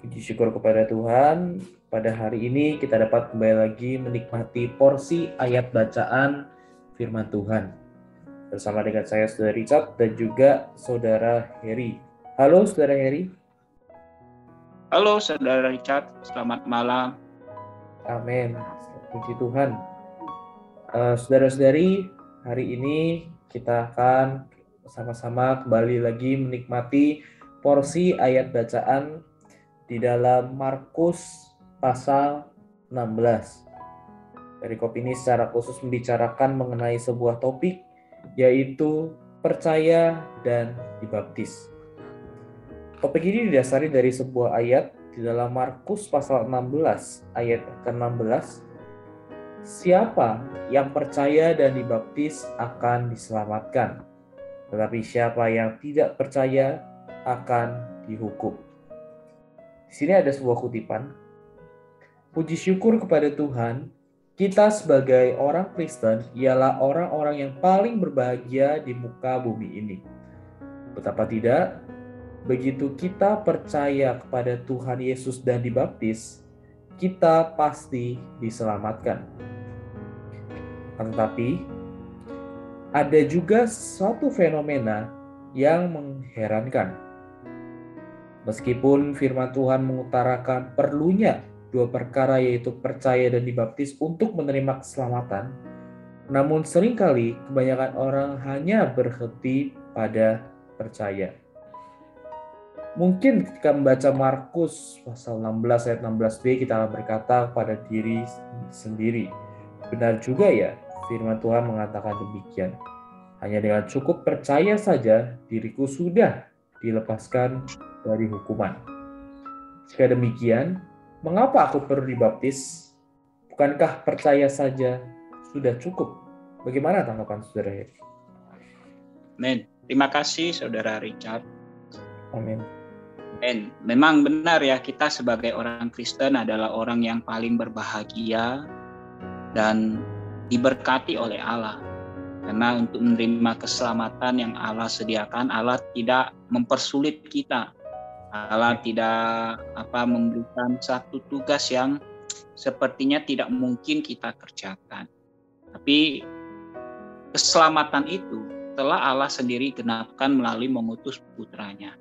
Puji syukur kepada Tuhan, pada hari ini kita dapat kembali lagi menikmati porsi ayat bacaan firman Tuhan. Bersama dengan saya Saudara Richard dan juga Saudara Heri. Halo Saudara Heri. Halo Saudara Richard, selamat malam. Amin. Puji Tuhan. Uh, Saudara-saudari, hari ini kita akan sama-sama kembali lagi menikmati porsi ayat bacaan di dalam Markus pasal 16. Perikop ini secara khusus membicarakan mengenai sebuah topik yaitu percaya dan dibaptis. Topik ini didasari dari sebuah ayat di dalam Markus pasal 16 ayat ke-16. Siapa yang percaya dan dibaptis akan diselamatkan, tetapi siapa yang tidak percaya akan dihukum. Sini ada sebuah kutipan. Puji syukur kepada Tuhan, kita sebagai orang Kristen ialah orang-orang yang paling berbahagia di muka bumi ini. Betapa tidak, begitu kita percaya kepada Tuhan Yesus dan dibaptis, kita pasti diselamatkan. Tetapi, ada juga suatu fenomena yang mengherankan Meskipun firman Tuhan mengutarakan perlunya dua perkara yaitu percaya dan dibaptis untuk menerima keselamatan, namun sering kali kebanyakan orang hanya berhenti pada percaya. Mungkin ketika membaca Markus pasal 16 ayat 16b kita berkata pada diri sendiri, benar juga ya firman Tuhan mengatakan demikian. Hanya dengan cukup percaya saja diriku sudah dilepaskan dari hukuman. Jika demikian, mengapa aku perlu dibaptis? Bukankah percaya saja sudah cukup? Bagaimana tanggapan saudara Heri? Amin. Terima kasih saudara Richard. Amin. Amin. Memang benar ya kita sebagai orang Kristen adalah orang yang paling berbahagia dan diberkati oleh Allah. Karena untuk menerima keselamatan yang Allah sediakan, Allah tidak mempersulit kita Allah tidak apa memberikan satu tugas yang sepertinya tidak mungkin kita kerjakan. Tapi keselamatan itu telah Allah sendiri genapkan melalui mengutus putranya.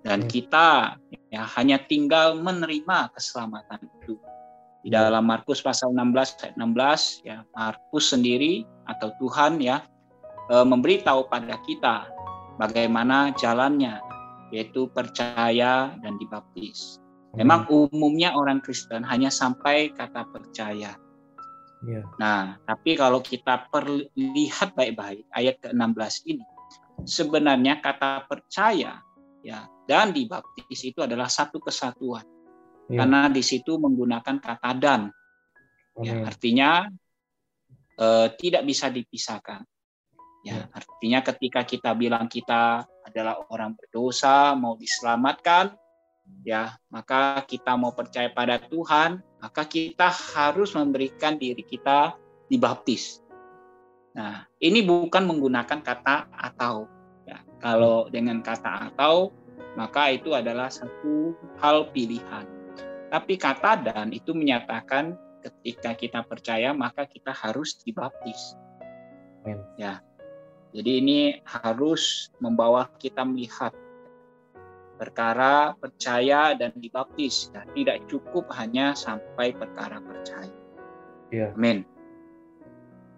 Dan kita ya hanya tinggal menerima keselamatan itu. Di dalam Markus pasal 16 ayat 16 ya Markus sendiri atau Tuhan ya e, memberitahu pada kita bagaimana jalannya yaitu percaya dan dibaptis. Memang hmm. umumnya orang Kristen hanya sampai kata percaya. Yeah. Nah, tapi kalau kita perlihat baik-baik ayat ke-16 ini, sebenarnya kata percaya ya dan dibaptis itu adalah satu kesatuan. Yeah. Karena di situ menggunakan kata dan. Ya, artinya eh, tidak bisa dipisahkan. Ya, ya, artinya ketika kita bilang kita adalah orang berdosa, mau diselamatkan, ya, maka kita mau percaya pada Tuhan, maka kita harus memberikan diri kita dibaptis. Nah, ini bukan menggunakan kata atau. Ya, kalau dengan kata atau, maka itu adalah satu hal pilihan. Tapi kata dan itu menyatakan ketika kita percaya maka kita harus dibaptis. Ya, jadi ini harus membawa kita melihat perkara percaya dan dibaptis. Dan tidak cukup hanya sampai perkara percaya. Ya. Amin.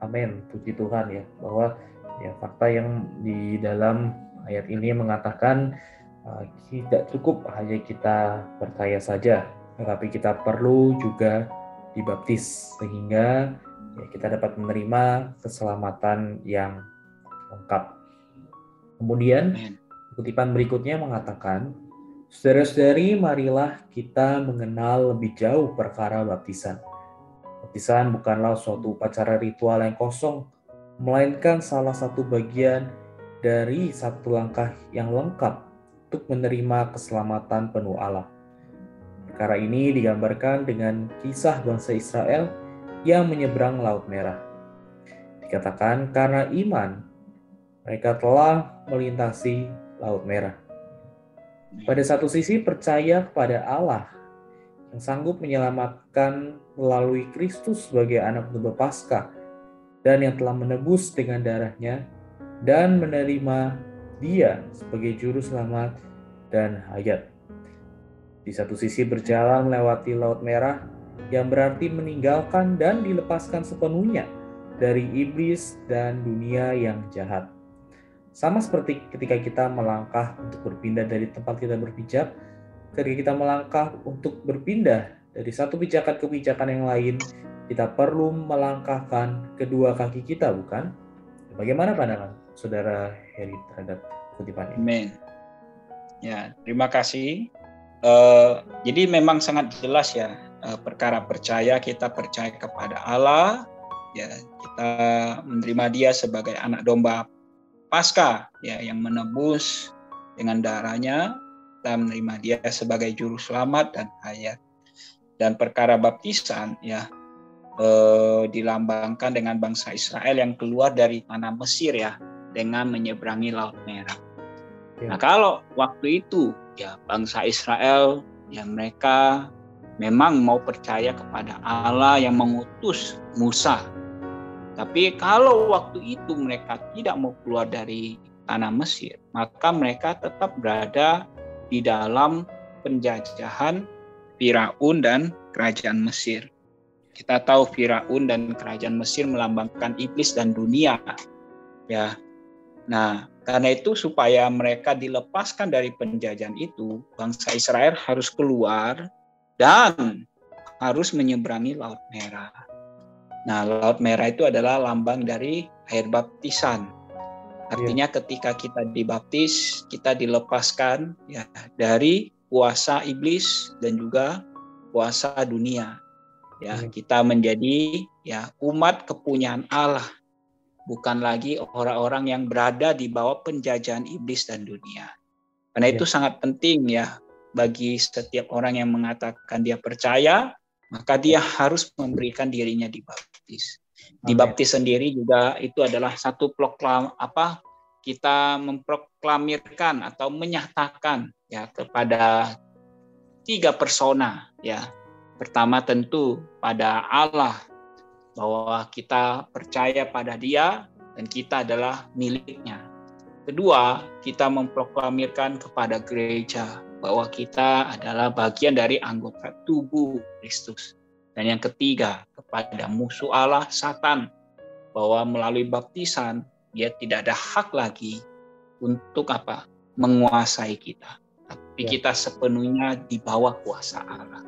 Amin. Puji Tuhan ya bahwa ya fakta yang di dalam ayat ini mengatakan uh, tidak cukup hanya kita percaya saja, tetapi kita perlu juga dibaptis sehingga ya, kita dapat menerima keselamatan yang lengkap. Kemudian kutipan berikutnya mengatakan, Saudara-saudari, marilah kita mengenal lebih jauh perkara baptisan. Baptisan bukanlah suatu upacara ritual yang kosong, melainkan salah satu bagian dari satu langkah yang lengkap untuk menerima keselamatan penuh Allah. Perkara ini digambarkan dengan kisah bangsa Israel yang menyeberang Laut Merah. Dikatakan karena iman, mereka telah melintasi Laut Merah. Pada satu sisi percaya kepada Allah yang sanggup menyelamatkan melalui Kristus sebagai anak domba Paskah dan yang telah menebus dengan darahnya dan menerima dia sebagai juru selamat dan hayat. Di satu sisi berjalan melewati Laut Merah yang berarti meninggalkan dan dilepaskan sepenuhnya dari iblis dan dunia yang jahat. Sama seperti ketika kita melangkah untuk berpindah dari tempat kita berpijak, ketika kita melangkah untuk berpindah dari satu pijakan ke pijakan yang lain, kita perlu melangkahkan kedua kaki kita, bukan? Bagaimana pandangan saudara Heri terhadap kutipan ini? Amin. Ya, terima kasih. Uh, jadi memang sangat jelas ya uh, perkara percaya kita percaya kepada Allah, ya kita menerima Dia sebagai anak domba Pasca ya yang menebus dengan darahnya dan menerima dia sebagai juru selamat dan hayat. Dan perkara baptisan ya eh, dilambangkan dengan bangsa Israel yang keluar dari tanah Mesir ya dengan menyeberangi Laut Merah. Ya. Nah kalau waktu itu ya bangsa Israel yang mereka memang mau percaya kepada Allah yang mengutus Musa tapi kalau waktu itu mereka tidak mau keluar dari tanah Mesir, maka mereka tetap berada di dalam penjajahan Firaun dan kerajaan Mesir. Kita tahu Firaun dan kerajaan Mesir melambangkan iblis dan dunia. Ya. Nah, karena itu supaya mereka dilepaskan dari penjajahan itu, bangsa Israel harus keluar dan harus menyeberangi Laut Merah. Nah, Laut Merah itu adalah lambang dari air baptisan. Artinya yeah. ketika kita dibaptis, kita dilepaskan ya dari kuasa iblis dan juga kuasa dunia. Ya, yeah. kita menjadi ya umat kepunyaan Allah, bukan lagi orang-orang yang berada di bawah penjajahan iblis dan dunia. Karena yeah. itu sangat penting ya bagi setiap orang yang mengatakan dia percaya maka dia harus memberikan dirinya dibaptis. Dibaptis sendiri juga itu adalah satu proklam apa kita memproklamirkan atau menyatakan ya kepada tiga persona ya. Pertama tentu pada Allah bahwa kita percaya pada Dia dan kita adalah miliknya. Kedua, kita memproklamirkan kepada gereja bahwa kita adalah bagian dari anggota tubuh Kristus. Dan yang ketiga, kepada musuh Allah, Satan, bahwa melalui baptisan, dia tidak ada hak lagi untuk apa? Menguasai kita. Tapi ya. kita sepenuhnya di bawah kuasa Allah.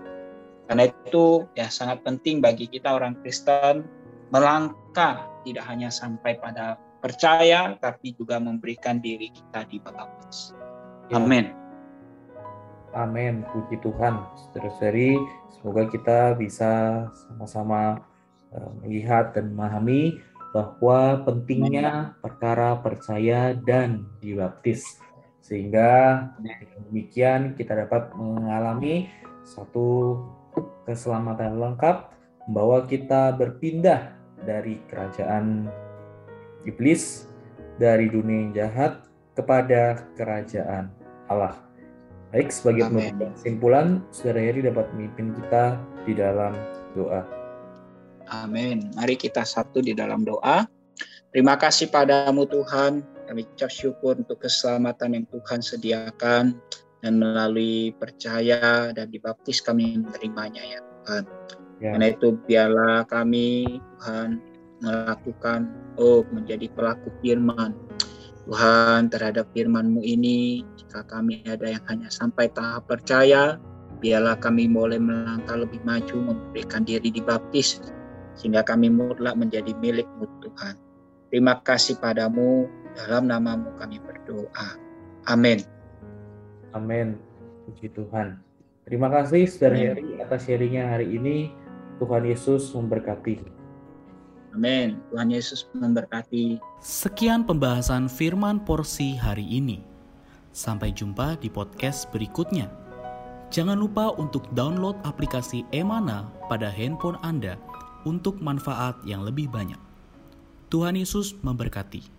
Karena itu ya sangat penting bagi kita orang Kristen melangkah tidak hanya sampai pada percaya, tapi juga memberikan diri kita di baptis. Ya. Amin. Amin. Puji Tuhan. Saudara-saudari, semoga kita bisa sama-sama eh, melihat dan memahami bahwa pentingnya perkara percaya dan dibaptis. Sehingga demikian kita dapat mengalami satu keselamatan lengkap membawa kita berpindah dari kerajaan iblis, dari dunia yang jahat kepada kerajaan Allah. Baik, sebagai penutup kesimpulan, Saudara Heri dapat memimpin kita di dalam doa. Amin. Mari kita satu di dalam doa. Terima kasih padamu Tuhan. Kami ucap syukur untuk keselamatan yang Tuhan sediakan dan melalui percaya dan dibaptis kami menerimanya ya Tuhan. Ya. Karena itu biarlah kami Tuhan melakukan oh menjadi pelaku firman Tuhan terhadap firman-Mu ini, jika kami ada yang hanya sampai tahap percaya, biarlah kami boleh melangkah lebih maju, memberikan diri dibaptis, sehingga kami mutlak menjadi milik-Mu Tuhan. Terima kasih padamu, dalam namamu kami berdoa. Amin. Amin. Puji Tuhan. Terima kasih Saudara Heri atas sharingnya hari ini. Tuhan Yesus memberkati. Amin. Tuhan Yesus memberkati. Sekian pembahasan firman porsi hari ini. Sampai jumpa di podcast berikutnya. Jangan lupa untuk download aplikasi Emana pada handphone Anda untuk manfaat yang lebih banyak. Tuhan Yesus memberkati.